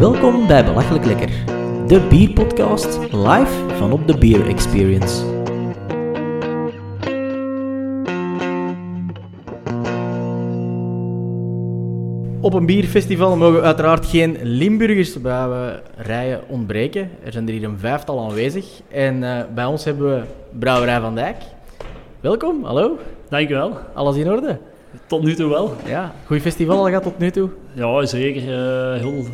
Welkom bij Belachelijk Lekker, de bierpodcast live van op de Beer Experience. Op een bierfestival mogen uiteraard geen Limburgers bij we rijen ontbreken. Er zijn er hier een vijftal aanwezig. En uh, bij ons hebben we Brouwerij van Dijk. Welkom, hallo. Dankjewel. Alles in orde? Tot nu toe wel. Ja, goed festival al gaat tot nu toe? Ja, zeker. Uh, heel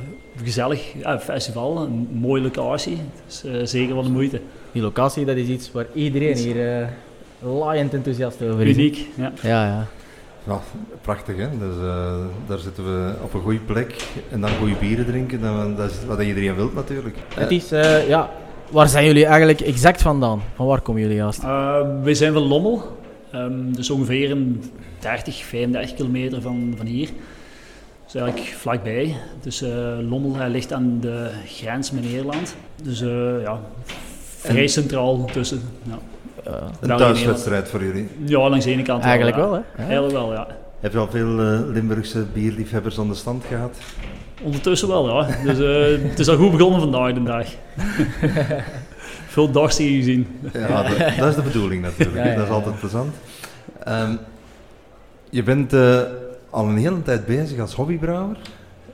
gezellig ja, festival, een mooie locatie. Dus uh, zeker wel de moeite. Die locatie, dat is iets waar iedereen hier uh, laaiend enthousiast over is. Uniek, ja. Ja, ja. Ja, prachtig hè. Dus, uh, daar zitten we op een goede plek en dan goede bieren drinken. Dan, dat is wat iedereen wil natuurlijk. Het is, ja, waar zijn jullie eigenlijk exact vandaan? Van waar komen jullie juist? wij zijn van Lommel, um, dus ongeveer een 30, 35 kilometer van, van hier. Dus eigenlijk vlakbij. Dus uh, Lommel ligt aan de grens met Nederland. Dus uh, ja, vrij en, centraal tussen. Ja. Uh, een thuiswedstrijd voor jullie? Ja, langs de ene kant Eigenlijk wel, wel hè? Eigenlijk wel, ja. Heb je al veel Limburgse bierliefhebbers aan de stand gehad? Ondertussen wel, ja. Dus het is al goed begonnen vandaag de dag. veel dorstigen gezien. Ja, dat, dat, is de bedoeling natuurlijk. Ja, ja, dat is altijd plezant. Um, je bent al een hele tijd bezig als hobbybrouwer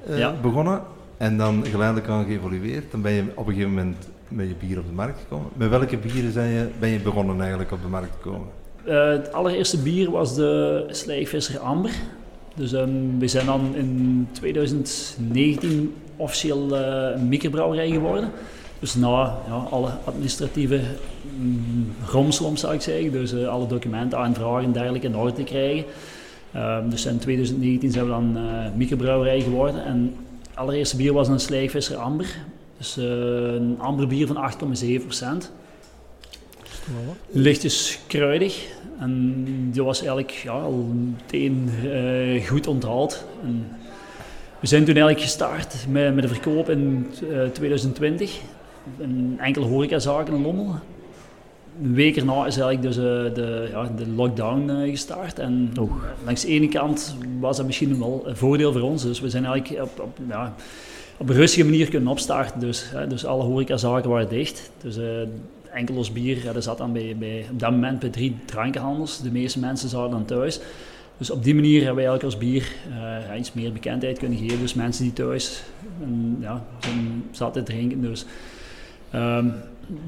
uh, ja. begonnen en dan geleidelijk aan geëvolueerd. Dan ben je op een gegeven moment met je bier op de markt gekomen. Met welke bieren zijn je, ben je begonnen eigenlijk op de markt te komen? Uh, het allereerste bier was de Slijkvisser Amber. Dus um, we zijn dan in 2019 officieel uh, een microbrouwerij geworden. Dus na ja, alle administratieve mm, romslomp zou ik zeggen, dus uh, alle documenten aanvragen en dergelijke in orde te krijgen, Um, dus in 2019 zijn we dan uh, microbrouwerij geworden. En het allereerste bier was een Slijkvisser Amber. Dus uh, een amberbier van 8,7 procent. Lichtjes kruidig. En die was eigenlijk ja, al meteen uh, goed onthaald. We zijn toen eigenlijk gestart met, met de verkoop in 2020. Een enkele horecazaken in Lommel een week erna is eigenlijk dus, uh, de, ja, de lockdown uh, gestart. En oh. langs de ene kant was dat misschien wel een voordeel voor ons. Dus we zijn eigenlijk op, op, ja, op een rustige manier kunnen opstarten. Dus, hè, dus alle horecazaken waren dicht. Dus uh, enkel ons bier, ja, dat zat dan bij, bij, op dat moment bij drie drankenhandels. De meeste mensen zaten dan thuis. Dus op die manier hebben wij eigenlijk als bier iets meer bekendheid kunnen geven. Dus mensen die thuis en, ja, zaten te drinken. Dus, um,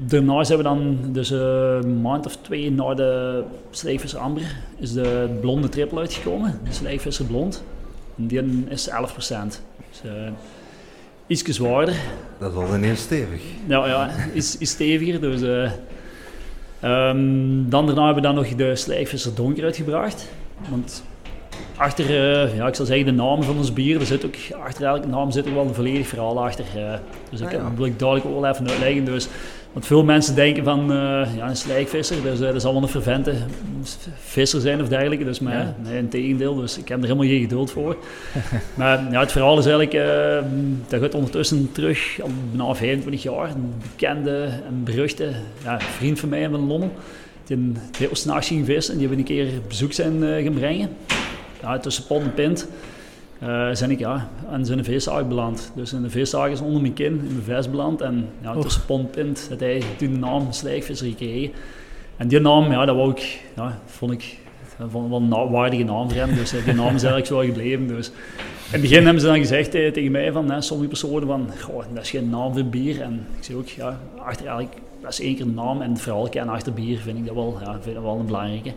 daarna zijn we dan, dus een maand of twee na de Slijkvisser Amber, is de blonde triple uitgekomen. De Slijkvisser Blond. En die is 11%. Dus uh, iets zwaarder. Dat is al ineens stevig. Ja, ja is, is steviger. Dus, uh, um, dan daarna hebben we dan nog de Slijkvisser Donker uitgebracht. Want achter, uh, ja, ik zal zeggen, de naam van ons bier, er zit ook, achter elke naam zit er wel een volledig verhaal achter. Uh, dus ik, ah, ja. wil ik duidelijk ook wel even uitleggen. Dus want veel mensen denken van uh, ja, een slijkvisser, dus, uh, dat zal wel een vervente visser zijn of dergelijke. Dus maar ja. nee, in tegendeel, dus ik heb er helemaal geen geduld voor. maar ja, het verhaal is eigenlijk, uh, dat gaat ondertussen terug, al bijna 25 jaar. Een bekende en beruchte ja, vriend van mij van Lommel. Die een heel s'nachts ging vissen en die hebben een keer bezoek zijn gaan brengen. Ja, tussen pot en pint uh, zijn ik ja, aan zijn viszaag beland. Dus in de viszaag is onder mijn kin, in mijn vis beland. En ja, tussen pontpint had hij toen de naam Slijkvisser gekregen. En die naam, ja, dat wou ik, ja, vond ik vond wel een waardige naam voor hem. Dus die naam is eigenlijk zo gebleven. Dus. In het begin hebben ze dan gezegd eh, tegen mij van, hè, sommige personen van, goh, dat is geen naam voor bier. En ik zei ook, ja, achter eigenlijk, dat is één keer een naam en vooral kennen achter bier vind ik dat wel, ja, vind dat wel een belangrijke.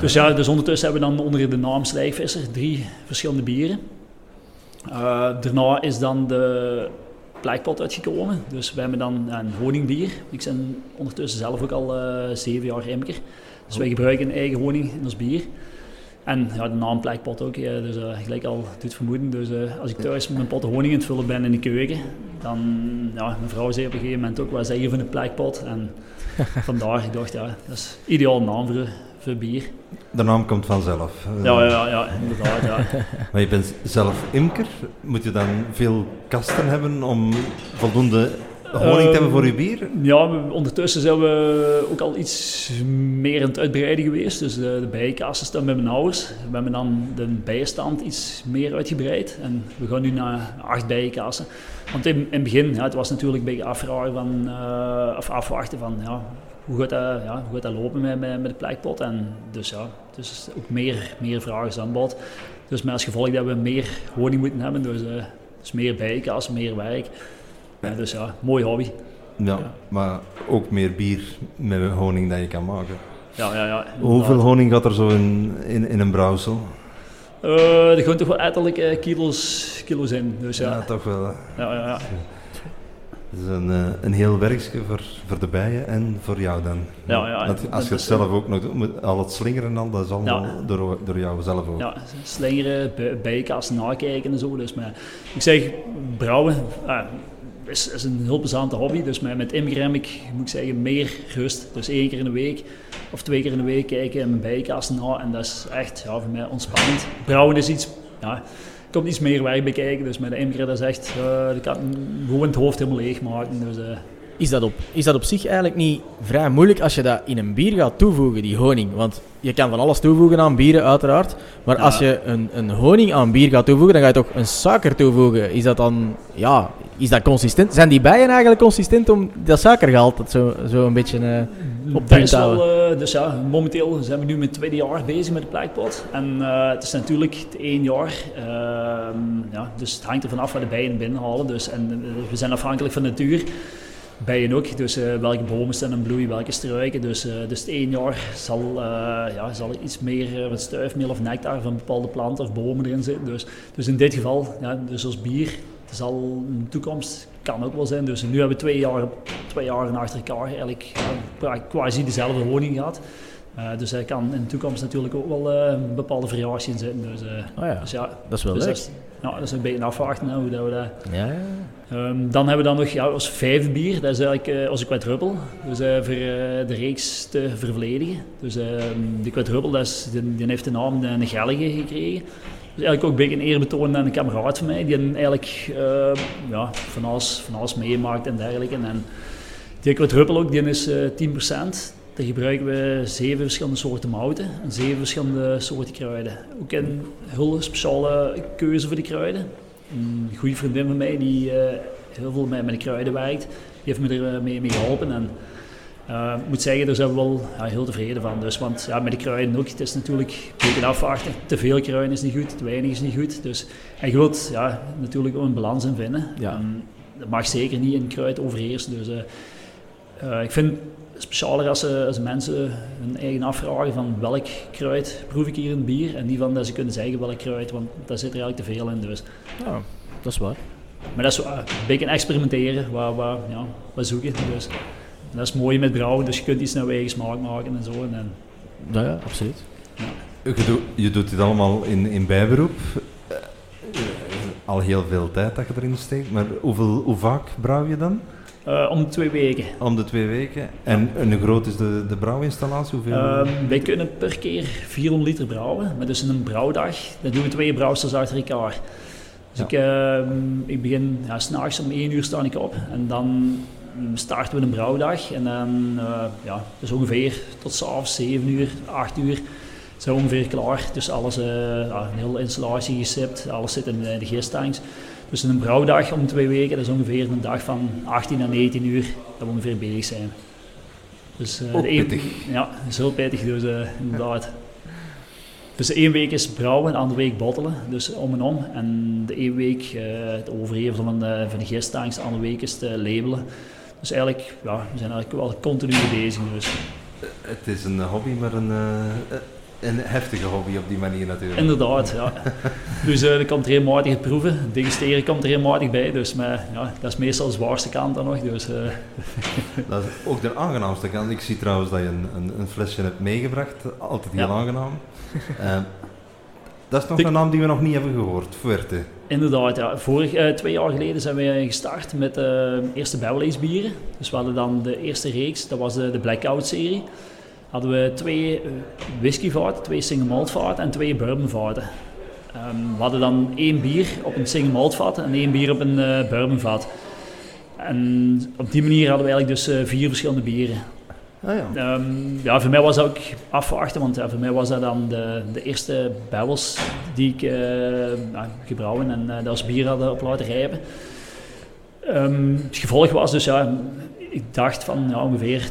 Dus ja, dus ondertussen hebben we dan onder de naam Slijkvisser drie verschillende bieren. Uh, daarna is dan de plekpot uitgekomen. Dus we hebben dan een honingbier. Ik ben ondertussen zelf ook al uh, zeven jaar imker. Dus wij gebruiken eigen honing in ons bier. En ja, de naam plekpot ook, ja, dus uh, gelijk al doet vermoeden. Dus als ik thuis met mijn pot honing in het vullen ben in de keuken, dan, ja, mijn vrouw zei op een gegeven moment ook, wat zeg je van een plekpot? En vandaar, ik dacht, ja, dat is ideaal naam voor, voor bier. De naam komt vanzelf. Ja, ja, ja, inderdaad. Ja. maar je bent zelf imker. Moet je dan veel kasten hebben om voldoende honing te hebben voor uw bier? Ja, ondertussen zijn we ook al iets meer aan het uitbreiden geweest. Dus de, de bijenkassen staan met mijn ouders. We hebben dan de bijenstand iets meer uitgebreid. En we gaan nu naar acht bijenkassen. Want in, in het begin, ja, het was natuurlijk een beetje afvragen van, uh, of afwachten van ja, hoe, gaat dat, ja, hoe gaat dat lopen met, met, met de plekpot. En dus ja, dus ook meer, meer vragen aan bod. Dus met als gevolg dat we meer honing moeten hebben. Dus, uh, dus meer bijenkassen, meer werk. Ja, dus ja, mooi hobby. Ja, maar ook meer bier met honing dat je kan maken. Ja, ja, ja. Hoeveel honing gaat er zo in, in, in een brouwsel? Uh, er gaan toch wel etterlijke kilo's, kilo's in. Dus ja. ja toch wel. Ja, ja, ja. Het is een, uh, een heel werkje voor, voor de bijen en voor jou dan. Ja, ja. Dat, als je het zelf ook nog doet, al het slingeren al, dat is allemaal ja. door, door jou zelf ook. Ja, slingeren, bijenkasten nakijken en zo. Dus, maar ik zeg, brouwen, uh, is, is een heel plezante hobby. Dus met, met ik, moet ik zeggen, meer rust. Dus één keer in de week of twee keer in de week kijken in mijn bijkasten na. En dat is echt ja, voor mij ontspannend. Brouwen is iets, ja, komt iets meer werk bij kijken. Dus met de Imger, dat is echt, uh, ik kan gewoon het hoofd helemaal leeg maken. Dus, uh, is dat, op, is dat op zich eigenlijk niet vrij moeilijk als je dat in een bier gaat toevoegen, die honing? Want je kan van alles toevoegen aan bieren, uiteraard. Maar ja. als je een, een honing aan bier gaat toevoegen, dan ga je toch een suiker toevoegen. Is dat dan, ja, is dat consistent? Zijn die bijen eigenlijk consistent om dat suikergehalte zo, zo een beetje uh, op te houden? Uh, dus ja, momenteel zijn we nu met het tweede jaar bezig met de plekpot. En uh, het is natuurlijk het één jaar. Ehm, ja, dus het hangt ervan af waar de bijen binnenhalen. Dus, en we zijn afhankelijk van de natuur bijen ook. Dus welke bomen staan in bloei, welke struiken. Dus, dus het één jaar zal, ja, zal er iets meer wat stuifmeel of nectar van bepaalde planten of bomen erin zitten. Dus, dus in dit geval, ja, dus als bier, zal in de toekomst kan ook wel zijn. Dus nu hebben we twee jaar, twee jaar achter elkaar eigenlijk ja, quasi dezelfde honing gehad. Uh, dus hij kan in de toekomst natuurlijk ook wel uh, een bepaalde variatie in zitten. Dus, uh, oh ja, dus ja, dat is wel dus leuk. Dat, nou, dat is een beetje afwachten hè, hoe dat we dat... Ja, ja. Um, dan hebben we dan nog ja, als vijfde bier, dat is eigenlijk als een quadruppel. Dus voor de reeks te vervolledigen. Dus ehm, die quadruppel, dat is, die, die, heeft de naam de Gellige gekregen. Dus eigenlijk ook een beetje een eerbetoon aan een kameraad van mij, die eigenlijk ja, van, alles, van alles meemaakt en dergelijke. En die quadruppel ook, die is 10%. Daar gebruiken we zeven verschillende soorten mouten en zeven verschillende soorten kruiden. Ook een heel speciale keuze voor die kruiden. Een goede vriendin van mij die uh, heel veel met, met de kruiden werkt, die heeft me er eh, mee, mee geholpen. En uh, ik moet zeggen, daar zijn we wel ja, heel tevreden van. Dus, want ja, met de kruiden ook, het is natuurlijk een beetje afwachten. Te veel kruiden is niet goed, te weinig is niet goed. Dus, en je wilt ja, natuurlijk ook een balans in vinden. Ja. En dat mag zeker niet in kruid overheersen. Dus ik vind specialer als, als mensen hun eigen afvragen van welk kruid proef ik hier in bier en niet van dat ze kunnen zeggen welk kruid, want daar zit er eigenlijk te veel in. Dus. Ja, dat is waar. Maar dat is een beetje experimenteren, waar, waar, ja, wat zoeken. Dus. Dat is mooi met brouwen, dus je kunt iets naar je eigen smaak maken en zo. En, ja, ja, absoluut. Ja. Je, doet, je doet dit allemaal in, in bijberoep. Al heel veel tijd dat je erin steekt, maar hoeveel, hoe vaak brouw je dan? Uh, om de twee weken. Om de twee weken. En, en hoe groot is de, de brouwinstallatie? Hoeveel? Uh, wij kunnen per keer 400 liter brouwen. Maar dus in een brouwdag, dan doen we twee brouwsters achter elkaar. Dus ja. ik, uh, ik begin, ja, s'nachts om 1 uur sta ik op. En dan starten we een brouwdag. En dan, uh, ja, dus ongeveer tot s'avonds 7 uur, 8 uur zijn we ongeveer klaar. Dus alles, uh, ja, een hele installatie gesipt, alles zit in de gistanks. Dus een brouwdag om twee weken, dat is ongeveer een dag van 18 naar 19 uur dat we ongeveer bezig zijn. Dus, uh, pittig. Ja, dat is heel pittig, dus inderdaad. Dus één week is brouwen, de andere week bottelen, dus om en om. En de één week uh, het overhevelen van de, van de gisttanks, de andere week is het labelen. Dus eigenlijk, ja, we zijn eigenlijk wel continu bezig. Dus. Het is een hobby, maar een, een heftige hobby op die manier natuurlijk. Inderdaad, ja. dus uh, er komt er regelmatig het proeven. Degusteren komt er regelmatig bij. Dus maar, ja, dat is meestal de zwaarste kant dan nog. Dus, uh. dat is ook de aangenaamste kant. Ik zie trouwens dat je een, een, een flesje hebt meegebracht. Altijd heel ja. aangenaam. Uh, dat is nog een naam die we nog niet hebben gehoord, Fuerte. Inderdaad, ja. Vorig, twee jaar geleden zijn we gestart met de eerste Beverly's bieren. Dus we hadden dan de eerste reeks, dat was de, de Blackout-serie hadden we twee whiskyvaten, twee single malt vaten en twee bourbonvaten. Um, we hadden dan één bier op een single malt vat en één bier op een bourbonvat. En op die manier hadden we eigenlijk dus vier verschillende bieren. Ah, ja. Um, ja, voor mij was dat ook afwachten, want ja, voor mij was dat dan de, de eerste barrels die ik uh, nou, gebrouwen en uh, dat als bier hadden op laten rijpen. Um, het gevolg was dus, ja, ik dacht van ja, ongeveer 10,5,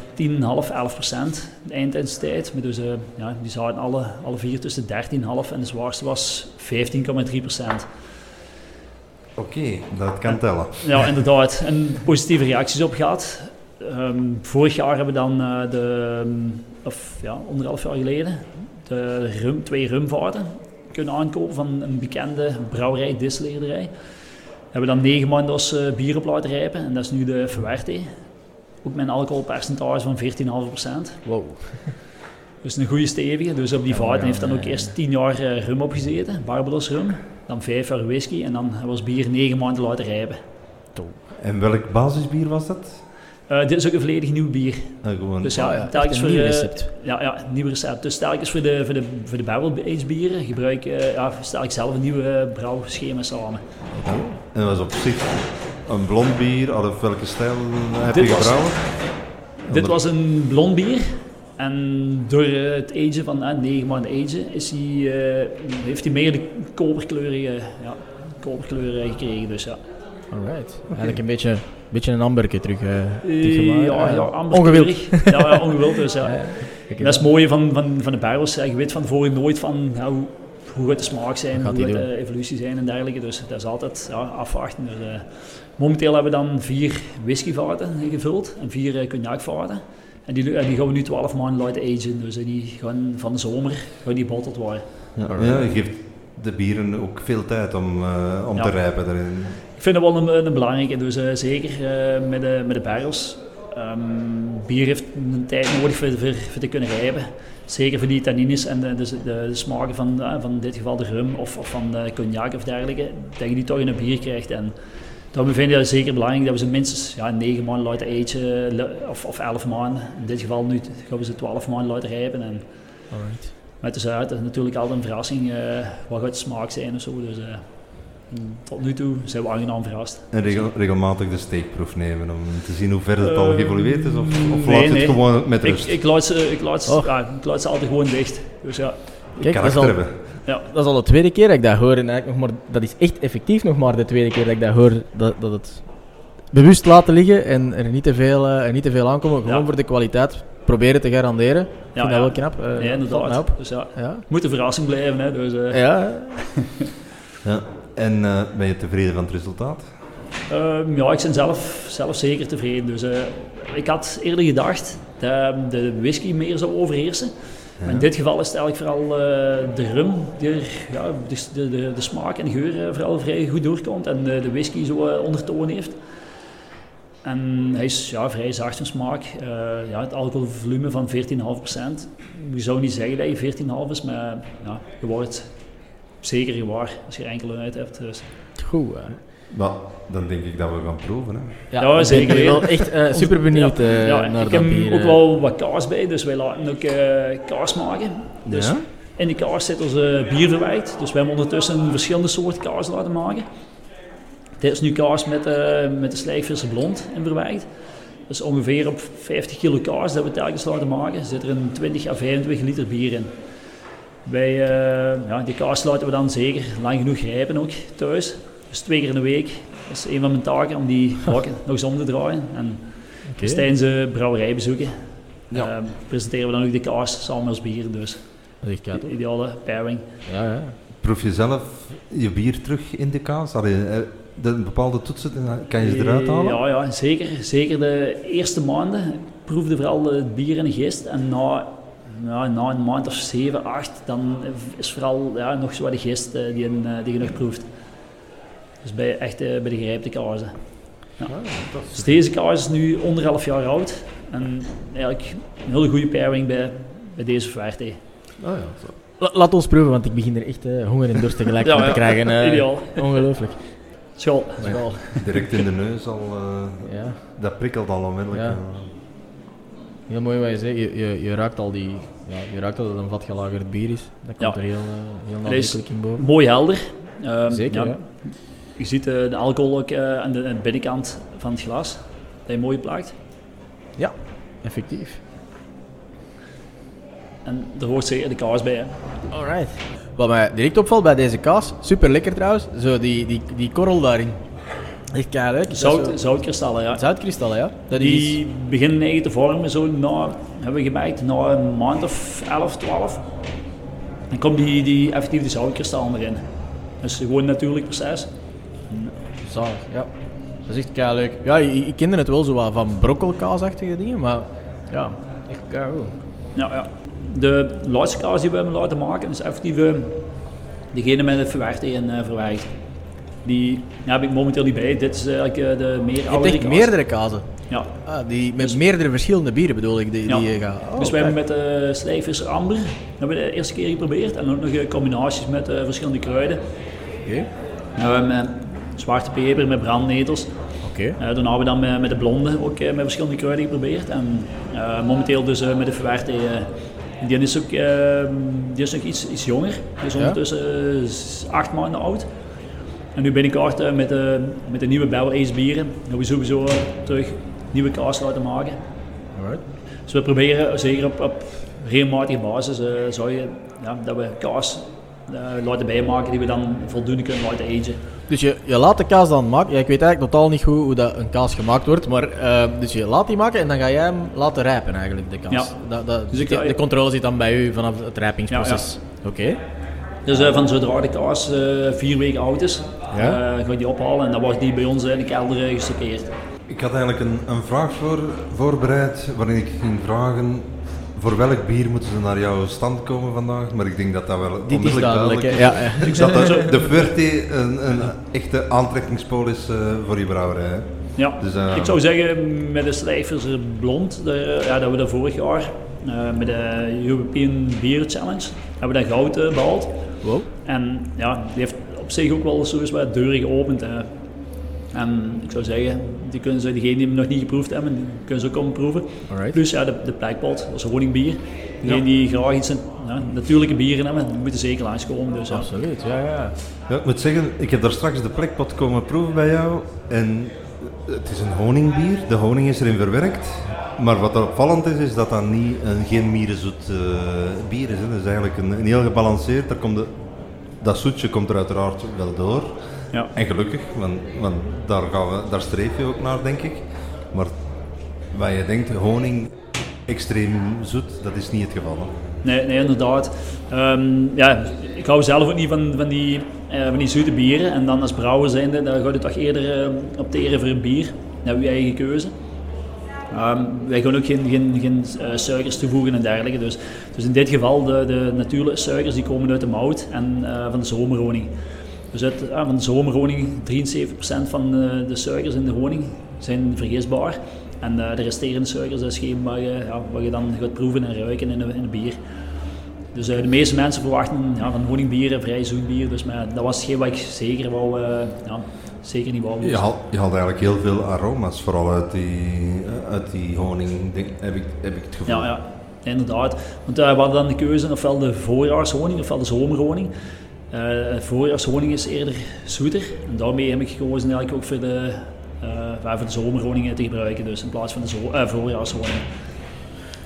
11 procent de eindtijdstijd. Maar dus, uh, ja, die zaten alle, alle vier tussen 13,5 en de zwaarste was 15,3 procent. Oké, okay, dat kan tellen. Ja, inderdaad. En positieve reacties op gehad. Um, vorig jaar hebben we dan uh, de, of ja, anderhalf jaar geleden, de rum, twee rumvaten kunnen aankopen van een bekende brouwerij, distilleerderij. We hebben dan negen maanden als uh, bier op laten rijpen en dat is nu de Verwerte. Ook met een alcoholpercentage van 14,5%. Wow. Dus een goede stevige. Dus op die vaten heeft dan ook eerst 10 jaar uh, rum opgezeten, Barbados rum. Dan 5 jaar whisky en dan was bier 9 maanden laten rijpen. En welk basisbier was dat? Uh, dit is ook een volledig nieuw bier. Uh, gewoon. Dus ja, ja telkens voor... Nieuw uh, recept. Ja, ja, nieuw recept. Dus telkens voor de, voor de, voor de barrel aged bieren gebruik, ja, stel ik zelf een nieuwe brouwschema samen. Okay. En dat was op zich een blond bier, of welke stijl heb dit je gebrouwen? Was, dit was een blond bier. En door het agen van uh, 9 maanden agen is hij, heeft hij meer de koperkleurige ja, koperkleur gekregen. Dus ja. Alright. Okay. Eigenlijk een beetje beetje een amberke terug. Uh, ja, ja, ongewild. ja, ja, ongewild dus, ja. ja dat is het mooie van, van, van de barrels. Je weet van tevoren nooit van ja, hoe, hoe gaat de smaak zijn, hoe gaat de evolutie zijn en dergelijke. Dus dat is altijd ja, afwachten. Dus, uh, momenteel hebben we dan vier whiskyvaten gevuld en vier uh, cognacvaten. En die, die gaan we nu 12 maanden laten agen. Dus die gaan van de zomer gaan die botteld worden. Ja, ja, je geeft de bieren ook veel tijd om, uh, om te rijpen daarin. Ik vind dat wel een, een belangrijke, dus uh, zeker uh, met, de, met de barrels. Um, bier heeft een tijd nodig voor, voor, voor te kunnen rijpen. Zeker voor die tannines en de, de, de, de smaken van, uh, van in dit geval de rum of, of van de cognac of dergelijke, dat je die toch in een bier krijgt. En daarom vind ik het zeker belangrijk dat we ze minstens ja, 9 maanden laten eten of, of 11 maanden. In dit geval nu gaan we ze 12 maanden laten rijpen. En Alright. Met de zuid is natuurlijk altijd een verrassing wat gaat de smaak zijn of zo. Dus, tot nu toe zijn we aangenaam verrast. En regel, regelmatig de steekproef nemen om te zien hoe ver het al Uh, geëvolueerd is? Of, of nee, laat je het nee. gewoon met Ik, rust? ik, laat ze, ik, laat ze, Oh. ja, ik laat ze altijd gewoon dicht. Dus ja, Kijk, dat is, al, hebben. ja. dat is al de tweede keer dat ik dat hoor. En eigenlijk nog maar, dat is echt effectief nog maar de tweede keer dat ik dat hoor. Dat, dat het bewust laten liggen en er niet te veel, eh, er niet te veel aankomen. Gewoon Ja. voor de kwaliteit proberen te garanderen. Ik Ja, vind ja. dat wel knap. eh, nee, valt mij inderdaad. op. Dus ja, Ja. het moet een verrassing blijven. Hè, dus, eh, Ja, Ja. En eh, ben je tevreden van het resultaat? Ehm, ja, ik ben zelf, zelf zeker tevreden. Dus, eh, ik had eerder gedacht dat de whisky meer zou overheersen. Maar in dit geval is het eigenlijk vooral eh, de rum die er, ja, de, de, de, de smaak en geur eh, vooral vrij goed doorkomt en de, de whisky zo eh, ondertoon heeft. En hij is ja, vrij zacht van smaak. Eh, ja, het alcoholvolume van 14,5%. Je zou niet zeggen dat je 14,5 is, maar ja, je wordt zeker gewaar als je er enkele uit hebt. Dus. goed. Maar dan denk ik dat we gaan proeven. Hè. Ja, Ja, ik zeker ben wel echt eh, super benieuwd Ja, eh, ja, naar ik dat heb ook wel wat kaas bij, dus wij laten ook eh, kaas maken. Dus Ja? in die kaas zit onze bier verwerkt. Dus we hebben ondertussen verschillende soorten kaas laten maken. Dit is nu kaas met, eh met de slijkvisse blond in verwerkt. Dus ongeveer op 50 kilo kaas dat we telkens laten maken, zit er een 20 à 25 liter bier in. Wij, eh, ja, die kaas laten we dan zeker lang genoeg rijpen ook thuis. Dus twee keer in de week. Dat is een van mijn taken om die bakken nog eens om te draaien. En Oké. dus tijdens de brouwerijbezoeken Ja. eh, presenteren we dan ook de kaas samen als bier. Dus hoor. ideale pairing. Ja, ja. Proef je zelf je bier terug in de kaas? Allee, eh, de bepaalde toetsen, kan je ze eruit halen? Ja, ja zeker. Zeker de eerste maanden proefde vooral het bier en de gist. En na, ja, na een maand of zeven, acht, dan is vooral ja, nog zo wat de gist eh, die, een, eh, die je nog proeft. Dus bij, echt eh, bij de gerijpte kazen. Ja. Dus deze kaas is nu anderhalf jaar oud. En eigenlijk een hele goede pairing bij, bij deze Verte. Ah, ja, zo. La- laat ons proeven, want ik begin er echt eh, honger en dorst tegelijk Ja, van te ja. krijgen. eh. Ideaal. Ongelooflijk. School. School. Direct in de neus al, eh, Ja, dat prikkelt al onmiddellijk. Ja. eh. heel mooi wat je zegt. Je, je, je ruikt al die... Ja, je ruikt dat het een vatgelagerd bier is. Dat komt Ja. er heel, eh, heel nadrukkelijk in boven. Mooi helder. Ehm, Zeker, je ziet de alcohol ook aan, de, binnenkant van het glas, dat je mooi plakt. Ja, effectief. En er hoort zeker de kaas bij. Hè. Alright. Wat mij direct opvalt bij deze kaas, super lekker trouwens, zo die, die, die korrel daarin. Echt leuk. Zout, zo... Zoutkristallen, ja. Zoutkristallen, ja. Dat die is... beginnen eigen te vormen, zo na, hebben we gemerkt, na een maand of 11, 12. Dan komt die, die effectief de zoutkristallen erin. Dus gewoon natuurlijk proces. Zalig, ja. Dat is echt kei leuk. Ja, ik, kende het wel zo wat van brokkelkaasachtige dingen, maar ja, echt kei Ja, ja. De laatste kaas die we hebben laten maken is effectief degene met het verwerkte en uh, verwerkt. Die ja, heb ik momenteel niet bij. Dit is eigenlijk uh, de meer kaas. meerdere kazen? Ja. Ah, die, met dus, meerdere verschillende bieren bedoel ik, die, ja. die gaan. Oh, dus we hebben met de uh, slijvers amber hebben we de eerste keer geprobeerd. En ook nog combinaties met verschillende kruiden. Oké. Okay. met zwarte peper, met brandnetels. Oké. Okay. daarna hebben we dan met, met de blonde ook met verschillende kruiden geprobeerd. En momenteel dus met de verwerkte die is, ook, ehm, die is nog iets, iets jonger. Die is ondertussen uh, acht maanden oud. En nu ben ik uh, met, de, met de nieuwe Bell Ace bieren. Dat we sowieso terug nieuwe kaas laten maken. Alright. Dus we proberen zeker op, op regelmatige basis zou je, ja, dat we kaas uh, laten bijmaken die we dan voldoende kunnen laten eten. Dus je, je laat de kaas dan maken. Ja, ik weet eigenlijk totaal niet goed hoe dat een kaas gemaakt wordt. Maar uh, dus je laat die maken en dan ga jij hem laten rijpen eigenlijk, de kaas. Ja. Dat, dat, dus de, de, controle zit dan bij u vanaf het rijpingsproces. Ja, Oké. Dus uh, van zodra de kaas vier weken oud is, ja? ga je die ophalen en dan wordt die bij ons in de kelder gestockeerd. Ik had eigenlijk een, een vraag voor, voorbereid waarin ik ging vragen voor welk bier moeten ze naar jouw stand komen vandaag? Maar ik denk dat dat wel Dit is duidelijk. is. Ja, ja. Ik zat dat de Fuerte een, een echte aantrekkingspool is uh, voor je brouwerij. Ja, dus, uh, ik zou zeggen met de slijvers blond, de, ja, dat we dat vorig jaar uh, met de European Beer Challenge hebben we dat goud behaald. Wow. En ja, die heeft op zich ook wel zo wat deuren geopend. En ik zou zeggen, die kunnen ze, diegenen die hem nog niet geproefd hebben, die kunnen ze ook komen proeven. Alright. Plus ja, de, de Blackpot, dat is honingbier. Diegenen die graag iets ja, natuurlijke bieren hebben, die moeten zeker langskomen. Dus, ja. Absoluut, ja, ja. ja. Ik moet zeggen, ik heb daar straks de Blackpot komen proeven bij jou. En het is een honingbier, de honing is erin verwerkt. Maar wat er opvallend is, is dat dat niet een geen mierenzoet uh, bier is. Hè. Dat is eigenlijk een, een heel gebalanceerd. Daar komt de, dat zoetje komt er uiteraard wel door. Ja. En gelukkig, want, want daar, gaan we, daar streef je ook naar, denk ik. Maar waar je denkt, honing extreem zoet, dat is niet het geval. Nee, nee, inderdaad. Um, ja, ik hou zelf ook niet van, van, die, uh, van die zoete bieren. En dan als brouwer zijnde, dan ga je toch eerder uh, opteren voor een bier. Dat is je eigen keuze. Um, wij gaan ook geen, geen, geen uh, suikers toevoegen en dergelijke. Dus, dus in dit geval, de, de natuurlijke suikers die komen uit de mout en van de zomerhoning. Dus uit, ah, van de zomerhoning, 73% van de, de suikers in de honing zijn vergisbaar. En uh, de resterende suikers, dat is geen wat je, ja, wat je dan gaat proeven en ruiken in een, bier. Dus uh, de meeste mensen verwachten ja, van honingbieren vrij zoet bier. Dus maar, dat was geen wat ik zeker wou, uh, ja, zeker niet wou. Je haalt, je haalt eigenlijk heel veel aroma's, vooral uit die, uit die honing, heb ik, heb ik het gevoel. Ja, ja inderdaad. Want we hadden dan de keuze ofwel de voorjaarshoning ofwel de zomerhoning. Uh, voorjaarshoning is eerder zoeter. En daarmee heb ik gekozen eigenlijk ook voor de, uh, voor de zomerhoningen te gebruiken, dus in plaats van de zo uh, voorjaarshoning.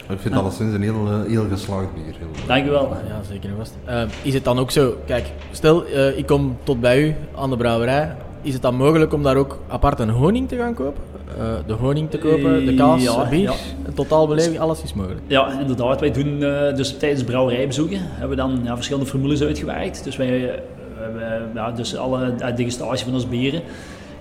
Ik vind ja. alleszins een heel, heel geslaagd bier. Heel Dankjewel. Ja, zeker vast. Uh, is het dan ook zo, kijk, stel ik kom tot bij u aan de brouwerij, is het dan mogelijk om daar ook apart een honing te gaan kopen? Uh, de honing te kopen, de kaas, ja, bier, ja. totaalbeleving, alles is mogelijk. Ja, inderdaad. Wij doen uh, dus tijdens brouwerijbezoeken hebben we dan ja, verschillende formules uitgewerkt. Dus wij uh, ja, dus alle degustatie van ons bieren.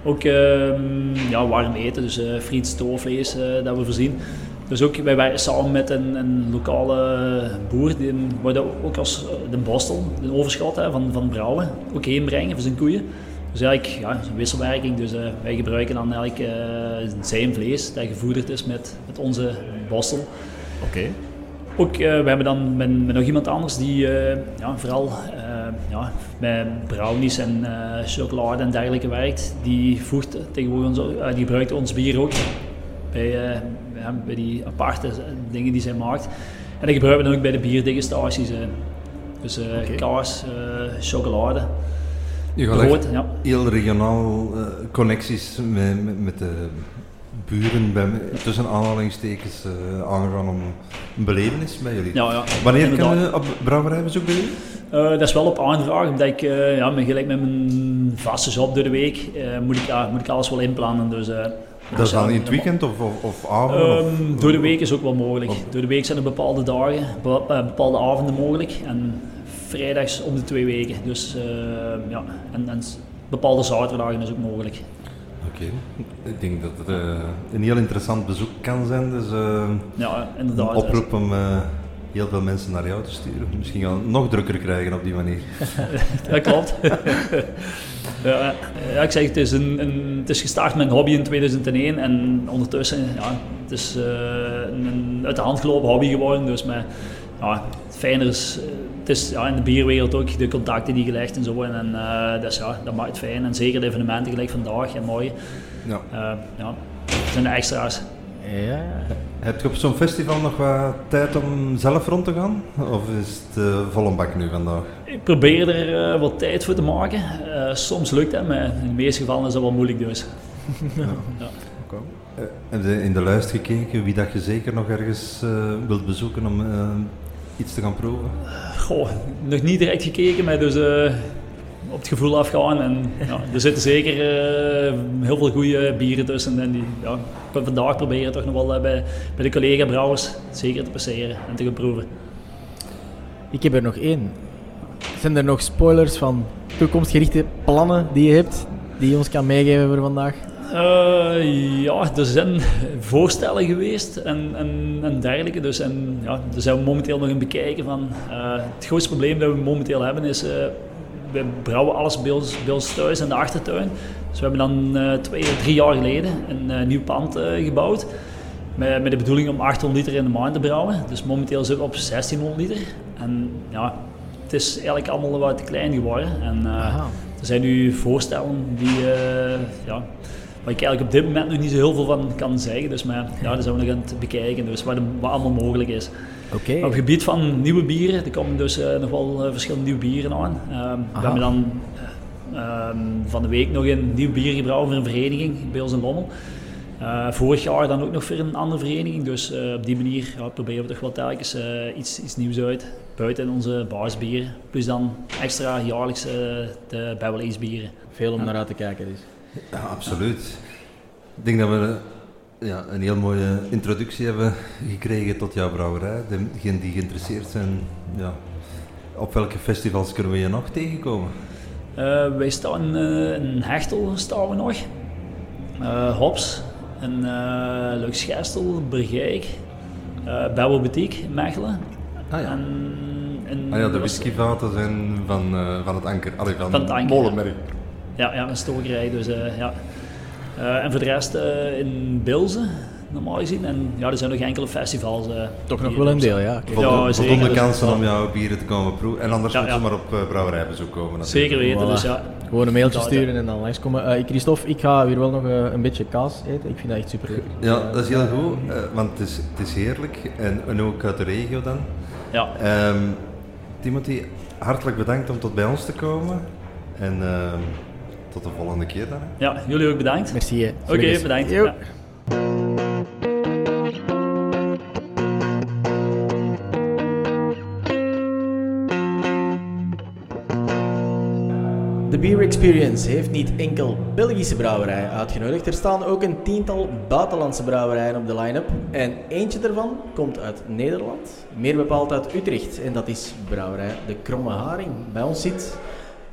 Ook ehm, ja, warm eten, dus friet, stoofvlees dat we voorzien. Dus ook, wij werken samen met een, een lokale boer, die wordt ook als de Bostel, een overschot hè, van, van brouwen, ook heen brengen voor zijn koeien. Dus eigenlijk, ja, een wisselwerking. Dus uh, wij gebruiken dan eigenlijk uh, zijn vlees dat gevoederd is met, met onze bossel. Oké. Okay. Ook, uh, we hebben dan met, met, nog iemand anders die ja, vooral ja, met brownies en chocolade en dergelijke werkt. Die voegt tegenwoordig ons, die gebruikt ons bier ook bij, ja, bij die aparte dingen die zij maakt. En dat gebruiken we dan ook bij de bierdegustaties. dus okay. kaas, chocolade. Je gaat ja. heel regionaal uh, connecties met, met, met, de buren bij, tussen aanhalingstekens uh, aangaan om een belevenis bij jullie. Ja, ja. Wanneer kunnen we op brouwerijbezoek bij jullie? Uh, dat is wel op aanvraag, omdat ik uh, ja, met, gelijk met mijn vaste job door de week moet, ik, moet ik alles wel inplannen. Dus, dat is dan in het weekend of, of, of avond? Um, door de week is ook wel mogelijk. Door de week zijn er bepaalde dagen, bepaalde avonden mogelijk. En vrijdags om de twee weken. Dus ja, en, en bepaalde zaterdagen is ook mogelijk. Oké, ik denk dat het uh, een heel interessant bezoek kan zijn. Dus uh, ja, inderdaad. Een oproep om uh, heel veel mensen naar jou te sturen. Misschien gaan we nog drukker krijgen op die manier. dat klopt. ja, ja, ik zeg, het is, een, een, het is gestart met een hobby in 2001 en ondertussen ja, het is een uit de hand gelopen hobby geworden. Dus met, ja, het fijner is het is ja, in de bierwereld ook de contacten die gelegd en zo. En, en uh, dus ja, dat maakt het fijn. En zeker de evenementen gelijk vandaag en mooi. Ja. Uh, ja, zijn de extra's. Ja. Heb je op zo'n festival nog wat tijd om zelf rond te gaan? Of is het uh, volle bak nu vandaag? Ik probeer er uh, wat tijd voor te maken. Uh, soms lukt het, maar in de meeste gevallen is dat wel moeilijk dus. ja. ja. Okay. Heb je in de lijst gekeken wie dat je zeker nog ergens wilt bezoeken om iets te gaan proeven? Goh, nog niet direct gekeken, maar dus uh, op het gevoel afgaan. En, ja, er zitten zeker uh, heel veel goede bieren tussen. En die, ja, ik vandaag proberen toch nog wel uh, bij, bij de collega-brouwers zeker te passeren en te gaan proeven. Ik heb er nog één. Zijn er nog spoilers van toekomstgerichte plannen die je hebt, die je ons kan meegeven voor vandaag? Uh, ja, er zijn voorstellen geweest en, en, en dergelijke. Dus en, ja, daar zijn we momenteel nog in bekijken. Van, uh, het grootste probleem dat we momenteel hebben is, uh, we brouwen alles bij ons, bij ons thuis in de achtertuin. Dus we hebben dan twee, drie jaar geleden een nieuw pand gebouwd. Met, met de bedoeling om 800 liter in de maand te brouwen. Dus momenteel zitten we op 1600 liter. En ja, het is eigenlijk allemaal wat te klein geworden. En er zijn nu voorstellen die ja, Waar ik eigenlijk op dit moment nog niet zo heel veel van kan zeggen. Dus maar, ja, daar zijn we nog aan het bekijken. Dus wat, wat allemaal mogelijk is. Okay. Op het gebied van nieuwe bieren, er komen dus uh, nog wel uh, verschillende nieuwe bieren aan. Um, we hebben dan um, van de week nog een nieuw bier gebrouwen voor een vereniging bij ons in Lommel. Uh, vorig jaar dan ook nog voor een andere vereniging. Dus op die manier ja, proberen we toch wel telkens iets, iets nieuws uit. Buiten onze baarsbieren. Plus dan extra jaarlijks de Babel bieren. Veel om naar uit te kijken dus. Ja, absoluut. Ik denk dat we ja, een heel mooie introductie hebben gekregen tot jouw brouwerij. Degenen die geïnteresseerd zijn, ja, op welke festivals kunnen we je nog tegenkomen? Uh, wij staan uh, in Hechtel staan we nog. Uh, Hops, in uh, Luxgestel, Bergijk, uh, Boutique, Mechelen. Ah ja. En, ah ja, de whiskyvaten zijn van, van het anker, allee, van, van het anker, Molenmerk. Ja, ja een stokerij. Dus, uh, ja. Uh, en voor de rest uh, in Bilzen, normaal gezien. En ja, er zijn nog enkele festivals. Toch nog wel een deel, ja. Voldoende, ja, voldoende kansen om jouw bieren te komen proeven. En anders ja, moet je maar op uh, brouwerijbezoek komen. Natuurlijk. Zeker weten, dus ja. Gewoon een mailtje sturen en dan langskomen. Uh, Christophe, ik ga weer wel nog een beetje kaas eten. Ik vind dat echt super leuk. Ja, dat is heel goed, want het is, het is heerlijk. En, en ook uit de regio dan. Ja. Um, Timothy, hartelijk bedankt om tot bij ons te komen. En ehm, tot de volgende keer dan. Ja, jullie ook bedankt. Merci. Oké, okay, bedankt. Ja. De Beer Experience heeft niet enkel Belgische brouwerijen uitgenodigd. Er staan ook een tiental buitenlandse brouwerijen op de line-up. En eentje daarvan komt uit Nederland, meer bepaald uit Utrecht. En dat is brouwerij De Kromme Haring. Bij ons zit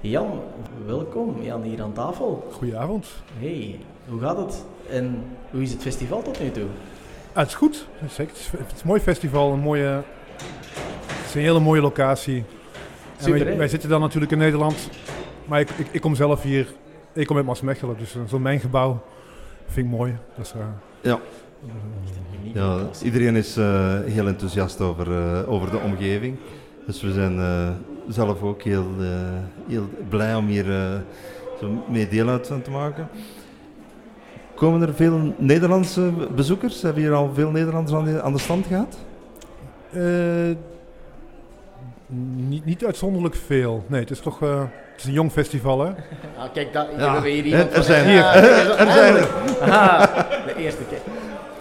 Jan, welkom Jan hier aan tafel. Goedenavond. Hey, hoe gaat het en hoe is het festival tot nu toe? Ah, het is goed. Het is, het is een mooi festival, een mooie, het is een hele mooie locatie. Super, wij, wij, zitten dan natuurlijk in Nederland, maar ik, ik, ik kom zelf hier, ik kom uit Maasmechelen, dus zo'n mijn gebouw vind ik mooi. Dus, uh, ja. ja, iedereen is uh, heel enthousiast over, uh, over de omgeving. Dus we zijn zelf ook heel, uh, heel blij om hier uh, zo mee deel uit van te maken. Komen er veel Nederlandse bezoekers? Hebben hier al veel Nederlanders aan de, aan de stand gehad? Uh, niet, niet uitzonderlijk veel. Nee, het is toch, het is een jong festival, hè? Ah, kijk, dat, ja. hebben we hier iemand Er zijn hier. er zijn er. de eerste keer.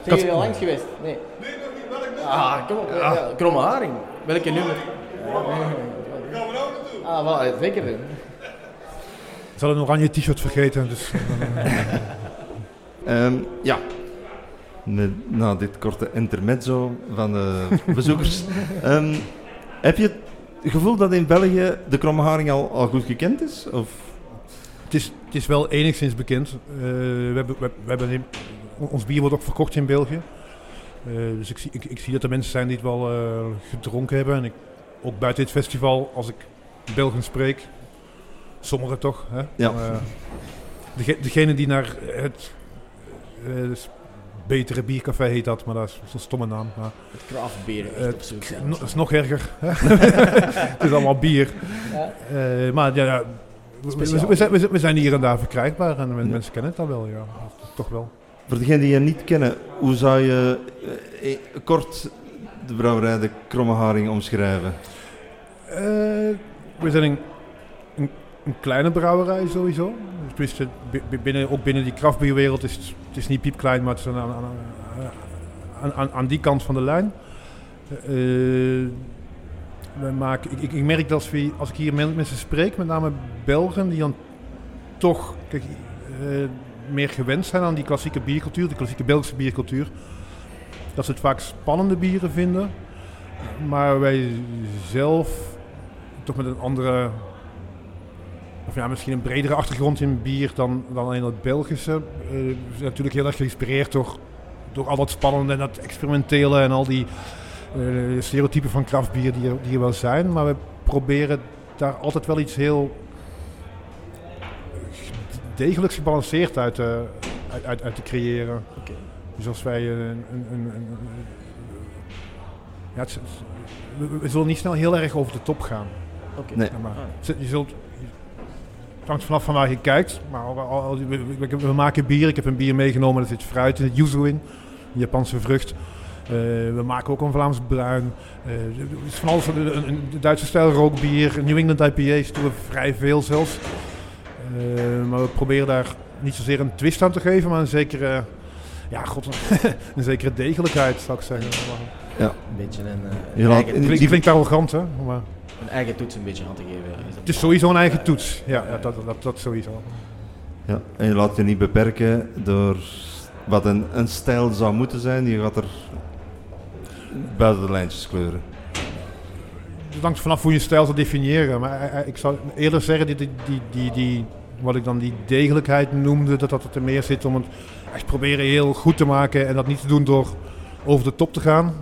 Zijn jullie al langs geweest? Nee. Nee, nog niet. Welk Ah, kom op. Ja. Kromme haring. Welke nummer? Ah, wel, zeker. Ze hadden een oranje t-shirt vergeten, dus... um, ja, na dit korte intermezzo van de bezoekers. um, heb je het gevoel dat in België de kromme haring al, al goed gekend is? Of? Het, is het is wel enigszins bekend. Uh, we hebben, we, we hebben ons bier wordt ook verkocht in België. Uh, dus ik zie, ik, ik, zie dat er mensen zijn die het wel uh, gedronken hebben. En ik, ook buiten dit festival, als ik Belgen spreek, sommigen toch. Hè? Ja. Uh, degene die naar het betere biercafé heet dat, maar dat is zo'n stomme naam. Maar, het craftbier is uh, Dat is nog erger. het is allemaal bier. Ja. Uh, maar ja, ja we, we, zijn, we, zijn, hier en daar verkrijgbaar en ja. mensen kennen het dan wel, ja. Toch wel. Voor degenen die je niet kennen, hoe zou je uh, kort de brouwerij De Kromme Haring omschrijven? We zijn een, een, kleine brouwerij sowieso. Dus binnen, ook binnen die kraftbierwereld is het, is niet piepklein, maar het is aan, aan, aan, die kant van de lijn. Uh, maken, ik, ik, merk dat als, als ik hier mensen spreek, met name Belgen, die dan toch uh, meer gewend zijn aan die klassieke biercultuur, die klassieke Belgische biercultuur, dat ze het vaak spannende bieren vinden. Maar wij zelf toch met een andere of ja, misschien een bredere achtergrond in bier dan, dan alleen het Belgische. Uh, natuurlijk heel erg geïnspireerd door, door al dat spannende en dat experimentele en al die uh, stereotypen van kraftbier die, die er wel zijn. Maar we proberen daar altijd wel iets heel degelijk gebalanceerd uit, uh, uit, uit, uit, te creëren. Okay. Dus als wij een, een, een, een ja, het, we, we, zullen niet snel heel erg over de top gaan. Okay. Nee. maar, je zult hangt vanaf van waar je kijkt. Maar we, we, maken bier. Ik heb een bier meegenomen, er zit fruit in, het yuzu in. Een Japanse vrucht. Uh, we maken ook een Vlaams bruin. Uh, is van alles, een, een, Duitse stijl rookbier, New England IPA's doen we vrij veel zelfs. Uh, maar we proberen daar niet zozeer een twist aan te geven, maar een zekere, ja, god, een zekere degelijkheid zou ik zeggen. Ja. Een beetje een... Uh, die, die klinkt arrogant, hè? Maar een eigen toets een beetje aan te geven. Het is sowieso een eigen toets, ja, ja dat, dat, dat sowieso. Ja, en je laat je niet beperken door wat een, een stijl zou moeten zijn. Je gaat er buiten de lijntjes kleuren. Het hangt vanaf hoe je stijl zou definiëren. Maar eh, eh, ik zou eerder zeggen, die, die, die, die, die wat ik dan die degelijkheid noemde, dat dat er meer zit om het echt proberen heel goed te maken. En dat niet te doen door over de top te gaan,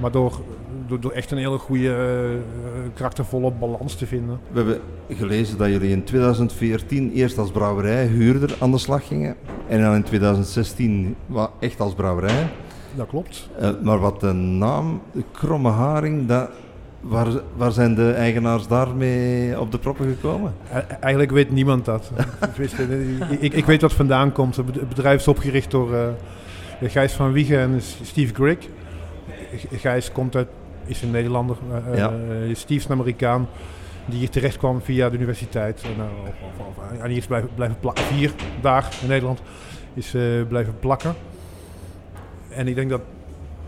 maar door door, door echt een hele goede, uh, karaktervolle balans te vinden. We hebben gelezen dat jullie in 2014 eerst als brouwerij huurder aan de slag gingen. En dan in 2016 echt als brouwerij. Dat klopt. Uh, maar wat de naam de Kromme Haring, dat, waar, waar zijn de eigenaars daarmee op de proppen gekomen? Eigenlijk weet niemand dat. ik, ik, weet wat vandaan komt. Het bedrijf is opgericht door uh, Gijs van Wiegen en Steve Grigg. Gijs komt uit is een Nederlander. Uh, ja. uh, Steve is een Amerikaan die hier terecht kwam via de universiteit. En, of, of, en hier is blijven, blijven plakken. Vier daar in Nederland is blijven plakken. En ik denk dat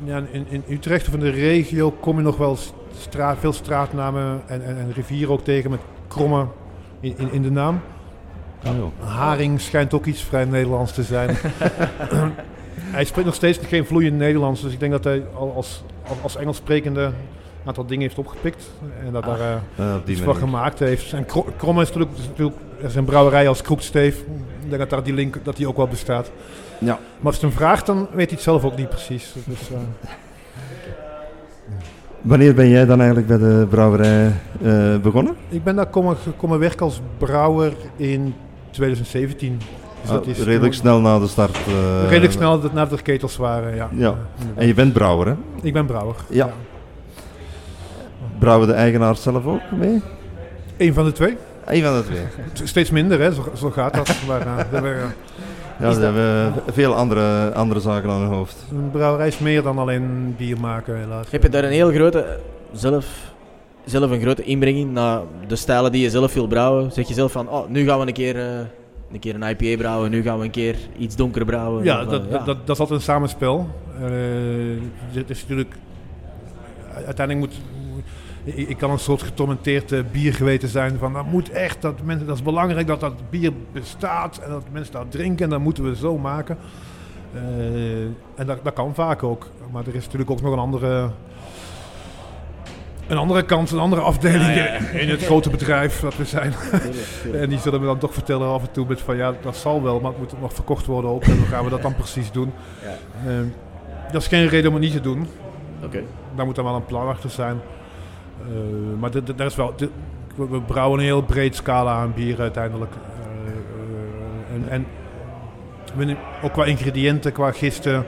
ja, in, in, Utrecht of in de regio kom je nog wel straat, veel straatnamen en, en, en rivieren ook tegen met kromme in, in, in de naam. Oh, Haring schijnt ook iets vrij Nederlands te zijn. hij spreekt nog steeds geen vloeiend Nederlands, dus ik denk dat hij als, als Engels sprekende een aantal dingen heeft opgepikt en dat ah, daar uh, iets van gemaakt heeft. En Kromme is natuurlijk, is natuurlijk is een brouwerij als Kroeksteef. Ik denk dat daar die link dat die ook wel bestaat. Ja. Maar als je hem vraagt, dan weet hij het zelf ook niet precies. Dus, uh, Wanneer ben jij dan eigenlijk bij de brouwerij uh, begonnen? Ik ben daar komen, komen werken als brouwer in 2017. Dus dat ah, is redelijk snel na de start. Uh, redelijk snel nadat de ketels waren, ja. ja. En je bent brouwer, hè? Ik ben brouwer. Ja. ja. Brouwen de eigenaars zelf ook mee? Eén van de twee. Eén van de twee. Steeds minder, hè? Zo, zo gaat dat. maar, uh, ja, ze hebben veel andere, andere zaken aan hun hoofd. Een brouwerij is meer dan alleen bier maken, helaas. Heb je daar een heel grote zelf zelf een grote inbrenging naar de stijlen die je zelf wil brouwen? Zeg je zelf van, oh, nu gaan we een keer, uh, een, keer een IPA brouwen, nu gaan we een keer iets donker brouwen? Ja, dat, ja. Dat, dat, is altijd een samenspel. Uh, het is natuurlijk... Uiteindelijk moet... Ik, kan een soort getormenteerd bier geweten zijn van dat moet echt, dat, mensen, dat is belangrijk dat dat bier bestaat en dat mensen dat drinken en dat moeten we zo maken. Uh, en dat, dat kan vaak ook. Maar er is natuurlijk ook nog een andere een andere kant, een andere afdeling in het grote bedrijf dat we zijn. en die zullen me dan toch vertellen af en toe met van ja, dat zal wel, maar het moet nog verkocht worden ook. En hoe gaan we dat dan precies doen? Uh, dat is geen reden om het niet te doen. Okay. Daar moet dan wel een plan achter zijn. Uh, maar daar is wel, we brouwen een heel breed scala aan bier uiteindelijk. Uh, en, en ook qua ingrediënten, qua gisten.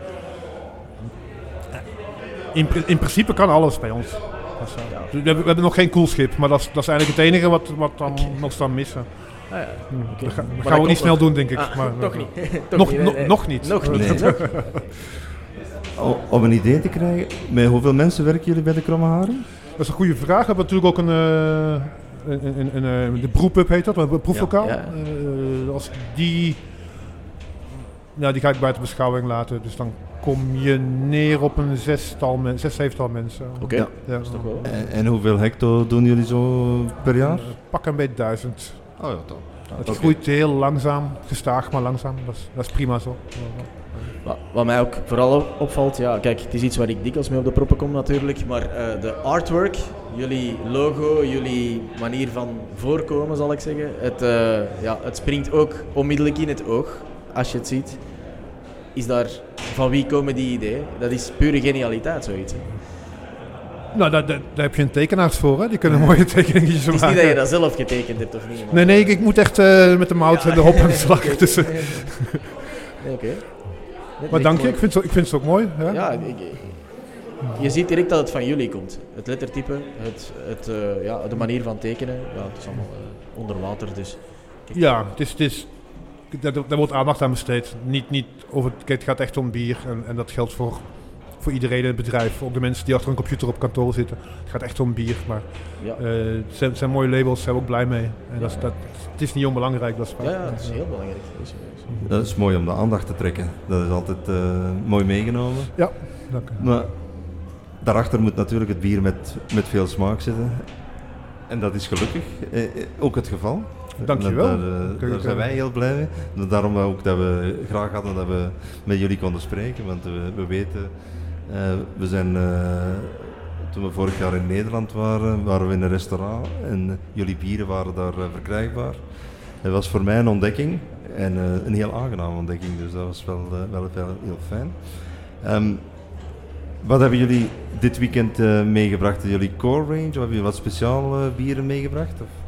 In, in principe kan alles bij ons. We, hebben, we, hebben, nog geen koelschip, maar dat is, dat is eigenlijk het enige wat, wat dan nog staan missen. Ah, ja. hm. Dat, gaan we niet snel doen, denk ik. Ah, maar, toch niet. nog, nog niet. Nog niet. Om een idee te krijgen, met hoeveel mensen werken jullie bij de Kromme Haring? Dat is een goede vraag. We hebben natuurlijk ook een, uh, een, een, een, de broepub heet dat, een proeflokaal. Ja, ja. Uh, als die, nou, die ga ik buiten beschouwing laten. Dus dan kom je neer op een zestal men, zes, zevental mensen. Oké, ja. ja. toch wel. En, en, hoeveel hecto doen jullie zo per jaar? Uh, pak een beetje duizend. Oh ja, toch. Het okay. groeit heel langzaam, gestaag maar langzaam. Dat is, dat is prima zo. Wat, wat, mij ook vooral opvalt, ja, kijk, het is iets waar ik dikwijls mee op de proppen kom natuurlijk, maar uh, de artwork, jullie logo, jullie manier van voorkomen zal ik zeggen, het, uh, ja, het springt ook onmiddellijk in het oog als je het ziet is daar, van wie komen die ideeën? Dat is pure genialiteit, zoiets. Nou, daar, daar, heb je een tekenaars voor, hè? die kunnen mooie tekeningetjes maken. Het is niet dat je dat zelf getekend hebt, of niet? Nee, nee, ik, ik moet echt uh, met de mout ja. en de hop aan de slag. Dus, nee, Oké. Okay. Maar dank je, ik vind, het, ik vind het ook mooi. Ja, ja ik, je ziet direct dat het van jullie komt. Het lettertype, het, het, uh, ja, de manier van tekenen, ja, het is allemaal onder water, dus... Ja, het is, het is daar, daar wordt aandacht aan besteed. Niet, niet over, het gaat echt om bier en, en dat geldt voor, voor iedereen in het bedrijf. Ook de mensen die achter een computer op kantoor zitten. Het gaat echt om bier, maar ja. uh, het, zijn, zijn, mooie labels, zijn we ook blij mee. En dat, dat, het is niet onbelangrijk, dat is Ja, ja, het is heel belangrijk. Dat is mooi om de aandacht te trekken. Dat is altijd uh, mooi meegenomen. Ja, dank u. Maar daarachter moet natuurlijk het bier met, met veel smaak zitten. En dat is gelukkig eh, ook het geval. Dankjewel. Daar, daar zijn wij heel blij mee. Daarom ook dat we graag hadden dat we met jullie konden spreken. Want we, we weten, uh, we zijn, uh, toen we vorig jaar in Nederland waren, waren we in een restaurant en jullie bieren waren daar verkrijgbaar. Het was voor mij een ontdekking en een heel aangename ontdekking, dus dat was wel, wel, wel heel fijn. Um, wat hebben jullie dit weekend meegebracht? Jullie core range? Of hebben jullie wat speciale bieren meegebracht? Of?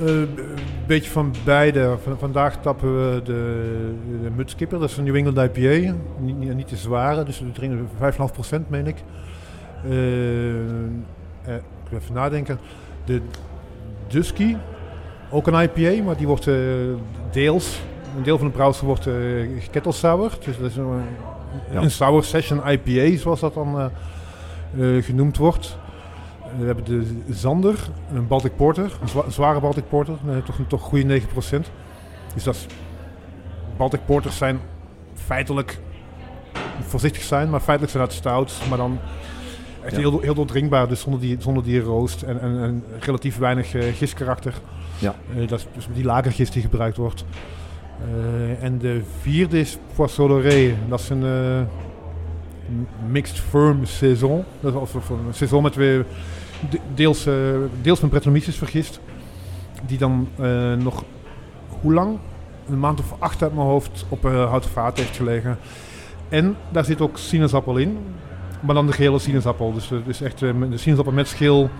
Een uh, beetje van beide. Van, vandaag tappen we de, de Mutskipper, dat is een New England IPA. Niet, niet, niet te zware, dus we drinken 5,5% meen ik. Uh, ik wil even nadenken. De Dusky, ook een IPA, maar die wordt uh, deels, een deel van de brouwsel wordt uh. Dus dat is een, ja. een sour session IPA, zoals dat dan genoemd wordt. We hebben de Zander, een Baltic Porter, een, zware Baltic Porter, toch, toch goede 9%. Dus dat is, Baltic Porters zijn feitelijk, voorzichtig zijn, maar feitelijk zijn het stout, maar dan echt heel, heel doordrinkbaar, dus zonder die, zonder die roost en, en, en relatief weinig uh, giskarakter. Ja. Uh, dat is dus die lagergist die gebruikt wordt. Uh, en de vierde is Poisson dat is een mixed firm saison. Dat is een saison met weer deels, uh, deels van Brettanomyces vergist. Die dan uh, nog, hoe lang? Een maand of acht uit mijn hoofd op uh, houten vaat heeft gelegen. En daar zit ook sinaasappel in. Maar dan de gele sinaasappel. Dus, dus echt de sinaasappel met schil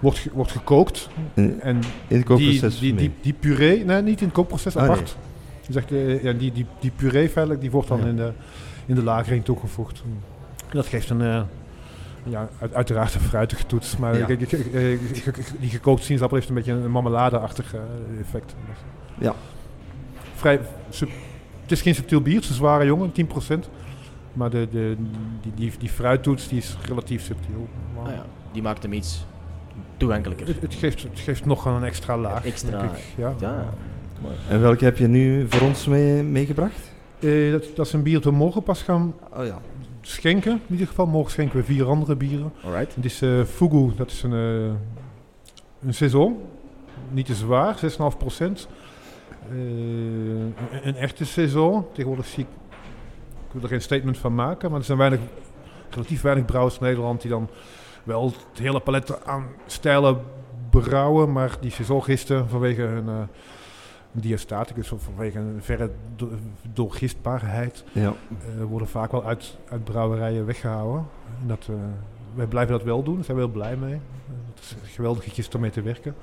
wordt, wordt gekookt. In, en in het kookproces? Die, die, die, die, puree, nee, niet in het kookproces, ah, apart. Nee. Dus ja, die, die, die puree feitelijk, die wordt dan ja. in, de, in de lagering toegevoegd. Dat geeft een, ja, uiteraard een fruitige toets, maar ja. die gekookt sinaasappel heeft een beetje een marmelade-achtig uh, effect. Ja. Vrij, sub, het is geen subtiel bier, het is een zware jongen, 10%. Maar de, de, die, die, die fruittoets die is relatief subtiel. Ah ja, die maakt hem iets toegankelijker. Het, het, geeft, het geeft nog een extra laag. Extra, ja. ja. En welke heb je nu voor ons mee, meegebracht? Uh, dat, dat, is een bier dat we morgen pas gaan oh, ja. schenken. In ieder geval, morgen schenken we vier andere bieren. Alright. Het is uh, Fugu, dat is een, uh, een saison. Niet te zwaar, 6,5 procent. Een, een, echte saison. Tegenwoordig zie ik, ik wil er geen statement van maken, maar er zijn weinig, relatief weinig brouwers in Nederland die dan wel het hele palet aan stijlen brouwen, maar die saisongisten vanwege hun diastaticus of vanwege een verre doorgistbaarheid ja. uh, worden vaak wel uit, uit brouwerijen weggehouden. En dat, uh, wij blijven dat wel doen, daar zijn we heel blij mee. Het is gist om mee te werken.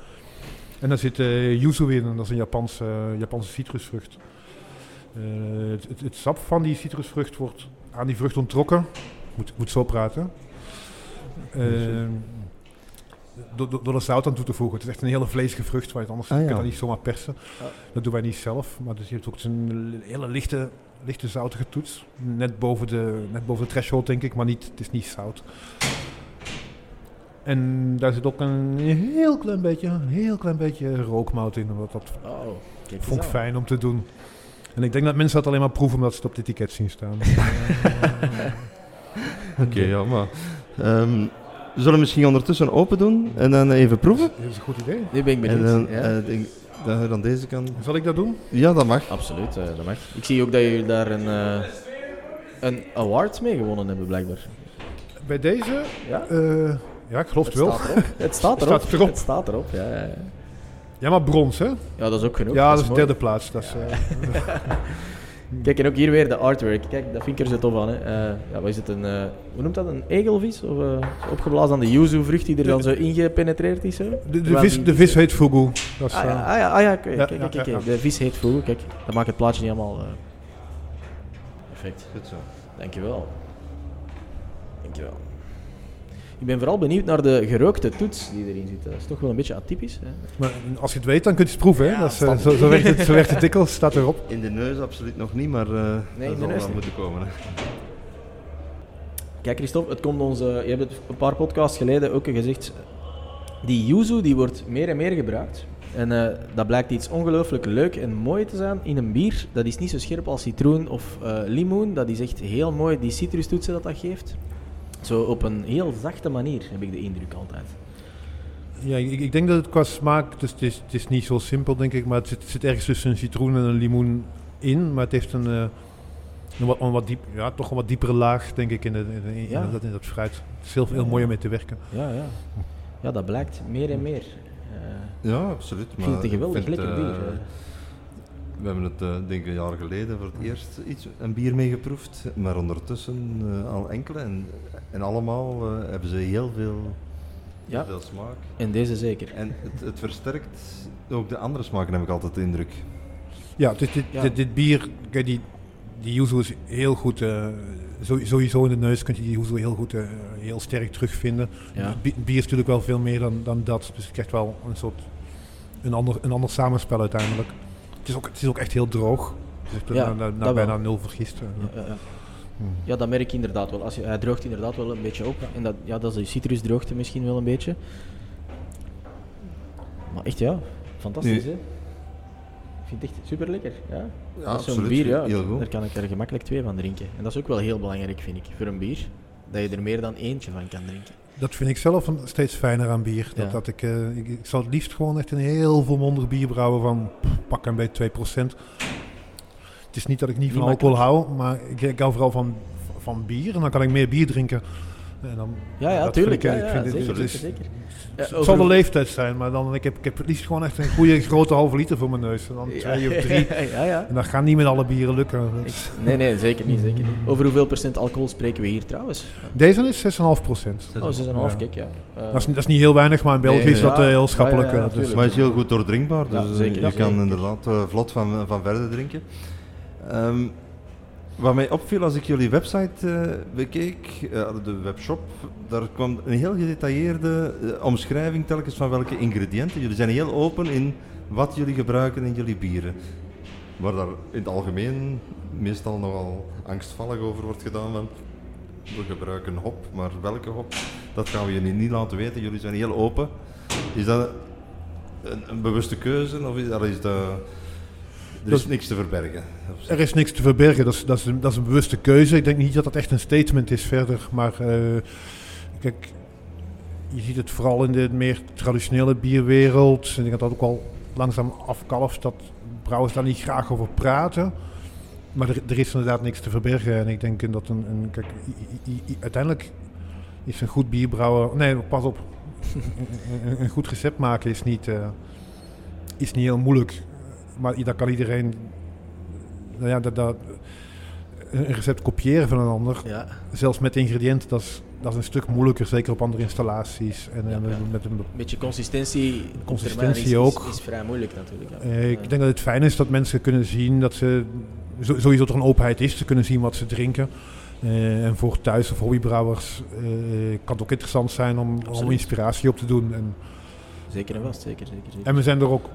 En dan zit uh, yuzu in, en dat is een Japanse, Japanse citrusvrucht. Het, het, het, sap van die citrusvrucht wordt aan die vrucht onttrokken. Ik moet, moet zo praten. Door, door, er zout aan toe te voegen. Het is echt een hele vleesige vrucht, waar je het anders ah, ja. kan dat niet zomaar persen. Ah. Dat doen wij niet zelf, maar dus je hebt ook een hele lichte, lichte zoutige toets. Net boven, de, net boven de threshold, denk ik, maar niet, het is niet zout. En daar zit ook een heel klein beetje, een heel klein beetje rookmout in. Wat dat oh, vond ik fijn om te doen. En ik denk dat mensen dat alleen maar proeven omdat ze het op het etiket zien staan. Oké, okay, ja, maar... Um, we zullen misschien ondertussen open doen en dan even proeven. Dat is een goed idee. Nu ben ik benieuwd. En dan, ja. uh, denk, dat je dan deze kan... Zal ik dat doen? Ja, dat mag. Absoluut, uh, dat mag. Ik zie ook dat jullie daar een, uh, een award mee gewonnen hebben, blijkbaar. Bij deze? Ja, ja ik geloof het, wel. het staat erop. het staat erop. Het staat erop, ja, ja, ja. Ja, maar brons, hè? Ja, dat is ook genoeg. Ja, dat, dat is de derde plaats. Dat is, Kijk, en ook hier weer de artwork. Kijk, dat vind ik er zo tof aan. Hè. Uh, ja, wat is het? Een, uh, hoe noemt dat? Een egelvis? Of uh, opgeblazen aan de yuzu-vrucht die er dan zo ingepenetreerd is? Zo? De, de, vis, de vis heet fugu. Dat is, ah, ja, ah, ja, ah, ja, kijk, kijk, kijk, kijk. De vis heet fugu. Kijk, dat maakt het plaatje niet helemaal... perfect. Goed zo. Dankjewel. Dankjewel. Ik ben vooral benieuwd naar de gerookte toets die erin zit. Dat is toch wel een beetje atypisch. Hè? Maar als je het weet, dan kun je het proeven. Hè? Ja, dat is, uh, zo, zo, werkt het, zo werkt het dikwijls, staat erop. In de neus absoluut nog niet, maar uh, nee, dat zal wel moeten komen. Hè. Kijk Christophe, het komt ons, uh, je hebt het een paar podcasts geleden ook gezegd, die yuzu die wordt meer en meer gebruikt. En uh, dat blijkt iets ongelooflijk leuk en mooi te zijn in een bier. Dat is niet zo scherp als citroen of uh, limoen. Dat is echt heel mooi, die citrustoetsen dat dat geeft. Zo op een heel zachte manier, heb ik de indruk altijd. Ja, ik, ik denk dat het qua smaak, dus het, is, het is niet zo simpel denk ik, maar het zit, zit ergens tussen een citroen en een limoen in. Maar het heeft een, uh, een, wat, een wat diep, ja, toch een wat diepere laag, denk ik, in, de, in, in, ja. dat, in dat fruit. Het is heel, heel mooi om mee te werken. Ja, ja. ja dat blijkt meer en meer. Uh, ja, absoluut. Ik vind het een geweldig lekker uh, bier. We hebben het, uh, denk ik, een jaar geleden voor het eerst iets, een bier mee geproefd, maar ondertussen uh, al enkele. En, en allemaal uh, hebben ze heel veel, ja. heel veel smaak. En deze zeker. En het, het, versterkt ook de andere smaken, heb ik altijd de indruk. Ja, dit, dit, ja. dit, dit bier, kijk, die, die yuzu is heel goed, sowieso in de neus kun je die yuzu heel goed, heel sterk terugvinden. Ja. Bier is natuurlijk wel veel meer dan, dan dat, dus je krijgt wel een soort, een ander, een ander samenspel uiteindelijk. Het is ook, het is ook echt heel droog. Dus ja, na, na bijna nul vergist. Ja, ja, hmm. ja, dat merk ik inderdaad wel. Als je, hij droogt inderdaad wel een beetje op. En dat, ja, dat is de citrusdroogte misschien wel een beetje. Maar echt ja, fantastisch nee. hè. Ik vind het echt super lekker. Ja, ja absoluut. bier, ja, heel goed. daar kan ik er gemakkelijk twee van drinken. En dat is ook wel heel belangrijk, vind ik, voor een bier. Dat je er meer dan eentje van kan drinken. Dat vind ik zelf steeds fijner aan bier. Dat, dat ik, uh, ik, ik, zal het liefst gewoon echt een heel volmondig bier brouwen van pak een beetje 2%. Het is niet dat ik niet, niet van alcohol hou, maar ik, ik hou vooral van, van bier. En dan kan ik meer bier drinken. En dan, ja, ja, tuurlijk. Ik, ja, ja, vind zeker, het, is, zeker. Ja, het zal de leeftijd zijn, maar dan, ik, heb, ik heb het liefst gewoon echt een goede grote halve liter voor mijn neus. En dan twee of drie. ja, ja. En dat gaat niet met alle bieren lukken. Ik, nee, nee, zeker niet, zeker niet. Over hoeveel procent alcohol spreken we hier trouwens? Deze is 6,5 procent. Oh, 6,5, kijk, ja. Uh, dat, is, dat is niet heel weinig, maar in België nee, is dat uh, heel schappelijk. Ja, dus. Maar het is heel goed doordrinkbaar, dus zeker, je kan inderdaad uh, vlot van, van verder drinken. Um, wat mij opviel als ik jullie website uh, bekeek, uh, de webshop, daar kwam een heel gedetailleerde uh, omschrijving telkens van welke ingrediënten. Jullie zijn heel open in wat jullie gebruiken in jullie bieren. Waar daar in het algemeen meestal nogal angstvallig over wordt gedaan van we gebruiken hop, maar welke hop, dat gaan we jullie niet laten weten. Jullie zijn heel open Is dat een, bewuste keuze of is, is dat... Er is niks te verbergen. Er is niks te verbergen, dat is, dat, is een, dat is een bewuste keuze. Ik denk niet dat dat echt een statement is verder. Maar uh, kijk, je ziet het vooral in de meer traditionele bierwereld. En ik denk dat dat ook al langzaam afkalft, dat brouwers daar niet graag over praten. Maar er, er, is inderdaad niks te verbergen. En ik denk dat een. een kijk, uiteindelijk is een goed bierbrouwer. Nee, pas op. een, een, goed recept maken is niet, uh, is niet heel moeilijk. Maar dat kan iedereen. Nou ja, dat, dat, een recept kopiëren van een ander. Ja. Zelfs met ingrediënten, dat is, dat is een stuk moeilijker. Zeker op andere installaties. En, ja, Met een beetje consistentie. Consistentie is, ook. Is, is, vrij moeilijk natuurlijk. Uh, ik denk dat het fijn is dat mensen kunnen zien dat ze sowieso er een openheid is. Ze kunnen zien wat ze drinken. Uh, en voor thuis- of hobbybrouwers uh, kan het ook interessant zijn om, om inspiratie op te doen. En, zeker en vast, zeker, zeker, zeker. En we zijn er ook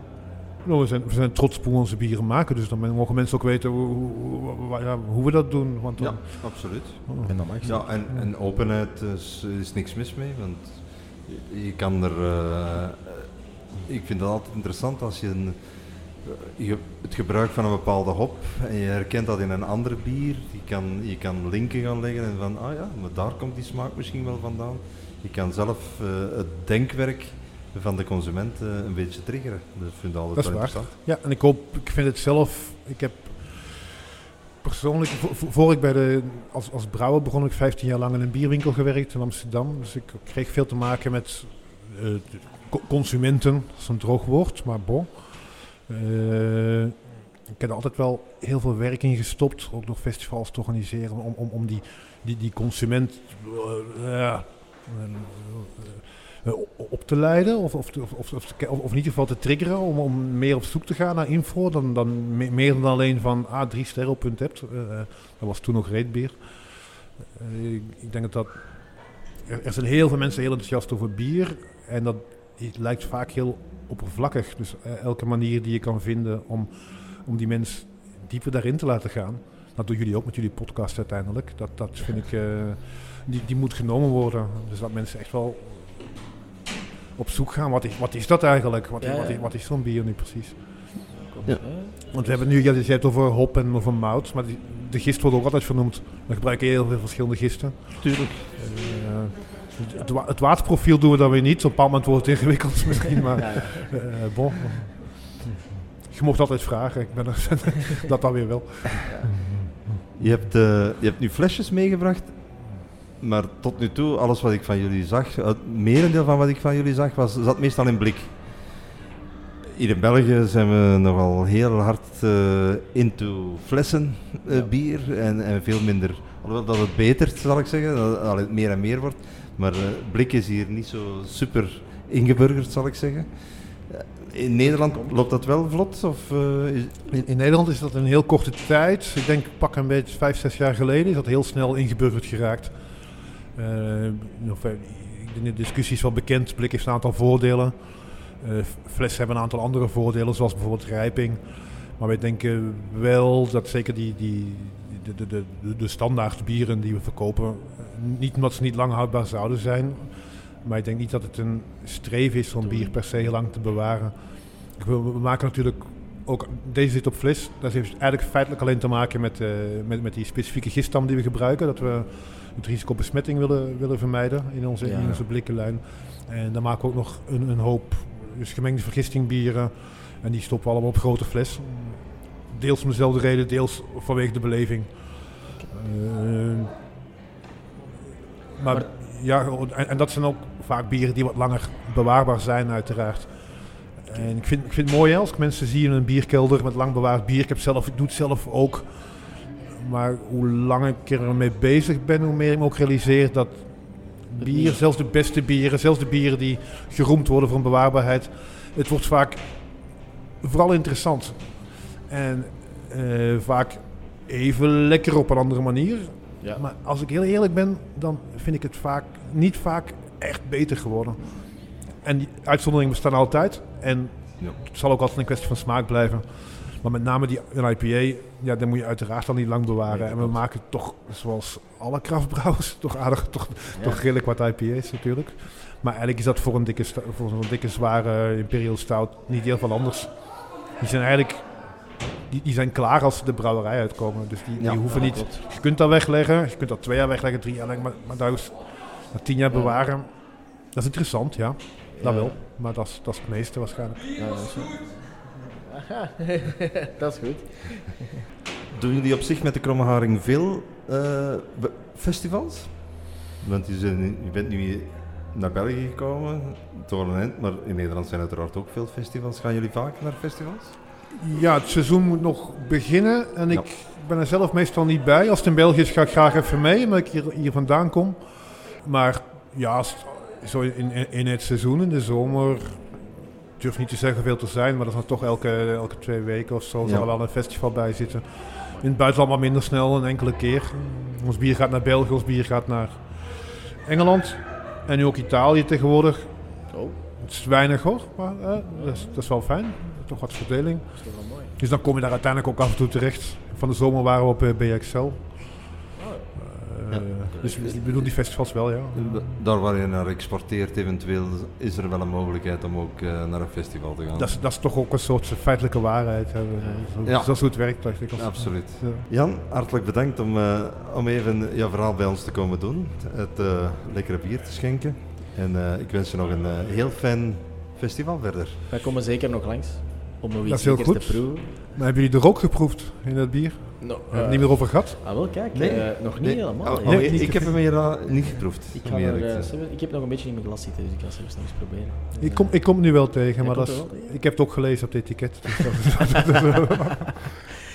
we, zijn, we zijn trots op hoe onze bieren maken, dus dan mogen mensen ook weten hoe, hoe, hoe we dat doen. Want ja, absoluut. Oh. En, dat mag ja, en, en openheid is, is niks mis mee, want je, je kan er... Uh, ik vind het altijd interessant als je een eh, je, het gebruik van een bepaalde hop en je herkent dat in een ander bier. Je kan, je kan linken gaan leggen en van, ah ja, maar daar komt die smaak misschien wel vandaan. Je kan zelf uh, het denkwerk van de consument uh, een beetje triggeren. Dat vind ik altijd wel interessant. Ja, en ik hoop, ik vind het zelf, ik heb persoonlijk, voor ik bij de, als, als brouwer begon ik 15 jaar lang in een bierwinkel gewerkt in Amsterdam. Dus ik kreeg veel te maken met uh, consumenten, dat is een droog woord, maar bon. Uh, ik heb er altijd wel heel veel werk in gestopt, ook nog festivals te organiseren, om, om, om die, die, die consument uh, op te leiden, of, of, of, of, in ieder geval te triggeren, om, om meer op zoek te gaan naar info, dan, dan meer dan alleen van ah, drie sterren punt hebt. dat was toen nog reetbier. Ik, denk dat dat... Er, zijn heel veel mensen heel enthousiast over bier, en dat lijkt vaak heel oppervlakkig. Dus elke manier die je kan vinden om, om die mens dieper daarin te laten gaan. Dat doen jullie ook met jullie podcast uiteindelijk. Dat, dat vind ik, die, die moet genomen worden. Dus dat mensen echt wel op zoek gaan. Wat is, wat is dat eigenlijk? Wat, ja, ja. wat is, wat is zo'n bier nu precies? Ja. Want we hebben nu, je hebt over hop en over mout, maar die, de gist wordt ook altijd vernoemd. We gebruiken heel veel verschillende gisten. Tuurlijk. Uh, het, wa het, waterprofiel doen we dan weer niet. Op een bepaald moment wordt het ingewikkeld misschien, maar ja, uh, bon. Je mocht altijd vragen, ik ben er, dat dan weer wel. Je hebt, uh, je hebt nu flesjes meegebracht, maar tot nu toe, alles wat ik van jullie zag, het merendeel van wat ik van jullie zag, was, zat meestal in blik. Hier in België zijn we nogal heel hard uh, into flessen uh, bier en, en, veel minder, alhoewel dat het beter zal ik zeggen, dat het meer en meer wordt. Maar uh, blik is hier niet zo super ingeburgerd, zal ik zeggen. Eh, in Nederland loopt dat wel vlot? Of, uh, is... in, in, Nederland is dat een heel korte tijd. Ik denk pak een beetje vijf, zes jaar geleden is dat heel snel ingeburgerd geraakt. Uh, de discussie is wel bekend. Blik heeft een aantal voordelen. Uh, flessen hebben een aantal andere voordelen, zoals bijvoorbeeld rijping. Maar wij denken wel dat zeker die, die, de, de, de, de standaard bieren die we verkopen niet omdat ze niet lang houdbaar zouden zijn. Maar ik denk niet dat het een streven is om bier per se lang te bewaren. We, maken natuurlijk ook, deze zit op fles. Dat heeft eigenlijk feitelijk alleen te maken met, met, met die specifieke giststam die we gebruiken. Dat we het risico besmetting willen, willen vermijden in onze, in onze blikkenlijn. En dan maken we ook nog een, een hoop dus gemengde vergistingbieren. En die stoppen we allemaal op grote fles. Deels om dezelfde reden, deels vanwege de beleving. Uh, maar, ja, en, en, dat zijn ook vaak bieren die wat langer bewaarbaar zijn, uiteraard. En ik vind, ik vind het mooi als ik mensen zie in een bierkelder met lang bewaard bier. Ik, heb zelf, ik doe het zelf ook. Maar hoe langer ik ermee bezig ben, hoe meer ik me ook realiseer dat bier, zelfs de beste bieren, zelfs de bieren die geroemd worden voor bewaarbaarheid, het wordt vaak vooral interessant. En uh, vaak even lekker op een andere manier. Ja. Maar als ik heel eerlijk ben, dan vind ik het vaak, niet vaak echt beter geworden. En die uitzonderingen bestaan altijd. En ja. het zal ook altijd een kwestie van smaak blijven. Maar met name die een IPA, ja, dan moet je uiteraard dan niet lang bewaren. en we maken toch, zoals alle kraftbrouwers, toch aardig, toch, toch redelijk wat IPA's natuurlijk. Maar eigenlijk is dat voor een dikke, voor zo'n dikke zware Imperial Stout niet heel veel anders. Die zijn eigenlijk die, die zijn klaar als de brouwerij uitkomen. Dus die, die hoeven niet. Je kunt dat wegleggen, je kunt dat twee jaar wegleggen, drie jaar wegleggen, maar, maar dat is, tien jaar bewaren. Dat is interessant, ja. Dat wel. Maar dat is, dat is het meeste waarschijnlijk. Ja, dat is dat is goed. Doen jullie op zich met de Kromme Haring veel uh, festivals? Want je, je bent nu naar België gekomen, Torenent, maar in Nederland zijn uiteraard ook veel festivals. Gaan jullie vaak naar festivals? Ja, het seizoen moet nog beginnen en ik ben er zelf meestal niet bij. Als het in België is, ga ik graag even mee, omdat ik hier, hier vandaan kom. Maar ja, zo in, in het seizoen, in de zomer, durf niet te zeggen veel te zijn, maar dat dan toch elke, elke twee weken of zo zal er wel een festival bij zitten. In het buitenland maar minder snel, een enkele keer. Ons bier gaat naar België, ons bier gaat naar Engeland. En nu ook Italië tegenwoordig. Oh. Het is weinig hoor, maar dat, is, dat, is, wel fijn. Toch wat verdeling. Dat is toch wel mooi. Dus dan kom je daar uiteindelijk ook af en toe terecht. Van de zomer waren we op eh, BXL. Uh, Dus ik bedoel die festivals wel, ja. Daar waar je naar exporteert eventueel, is er wel een mogelijkheid om ook uh, naar een festival te gaan. Dat is, dat is toch ook een soort feitelijke waarheid. Hè. Zo, ja. Dat is hoe het werkt, dacht ik. Absoluut. Ja. Jan, hartelijk bedankt om, uh, om even jouw verhaal bij ons te komen doen. Het lekkere bier te schenken. En ik wens je nog een heel fijn festival verder. Wij komen zeker nog langs om nog iets te proeven. Maar hebben jullie de rook geproefd in dat bier? No, uh, niet meer over gehad? Ah, wel, kijk, nee. uh, nog niet helemaal. Oh, oh, ik, heb hem hier niet geproefd. Ik, ga er, uh, ik heb nog een beetje in mijn glas zitten, dus ik ga zelfs nog eens proberen. Ik kom, ik kom het nu wel tegen, maar dat is, ik heb het ook gelezen op het etiket. Dus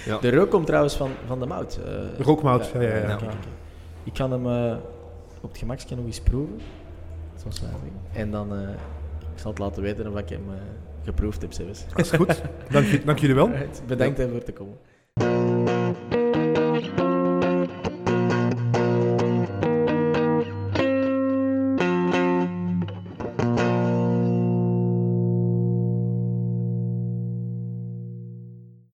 ja. De rook komt trouwens van, van de mout. de rookmout, ja. ja, ja, Ik kan hem op het gemakje nog eens proeven. Zoals wij En dan ik zal het laten weten of ik hem geproefd heb zelfs. Is goed. Dank, dank jullie wel. Bedankt ja. voor te komen.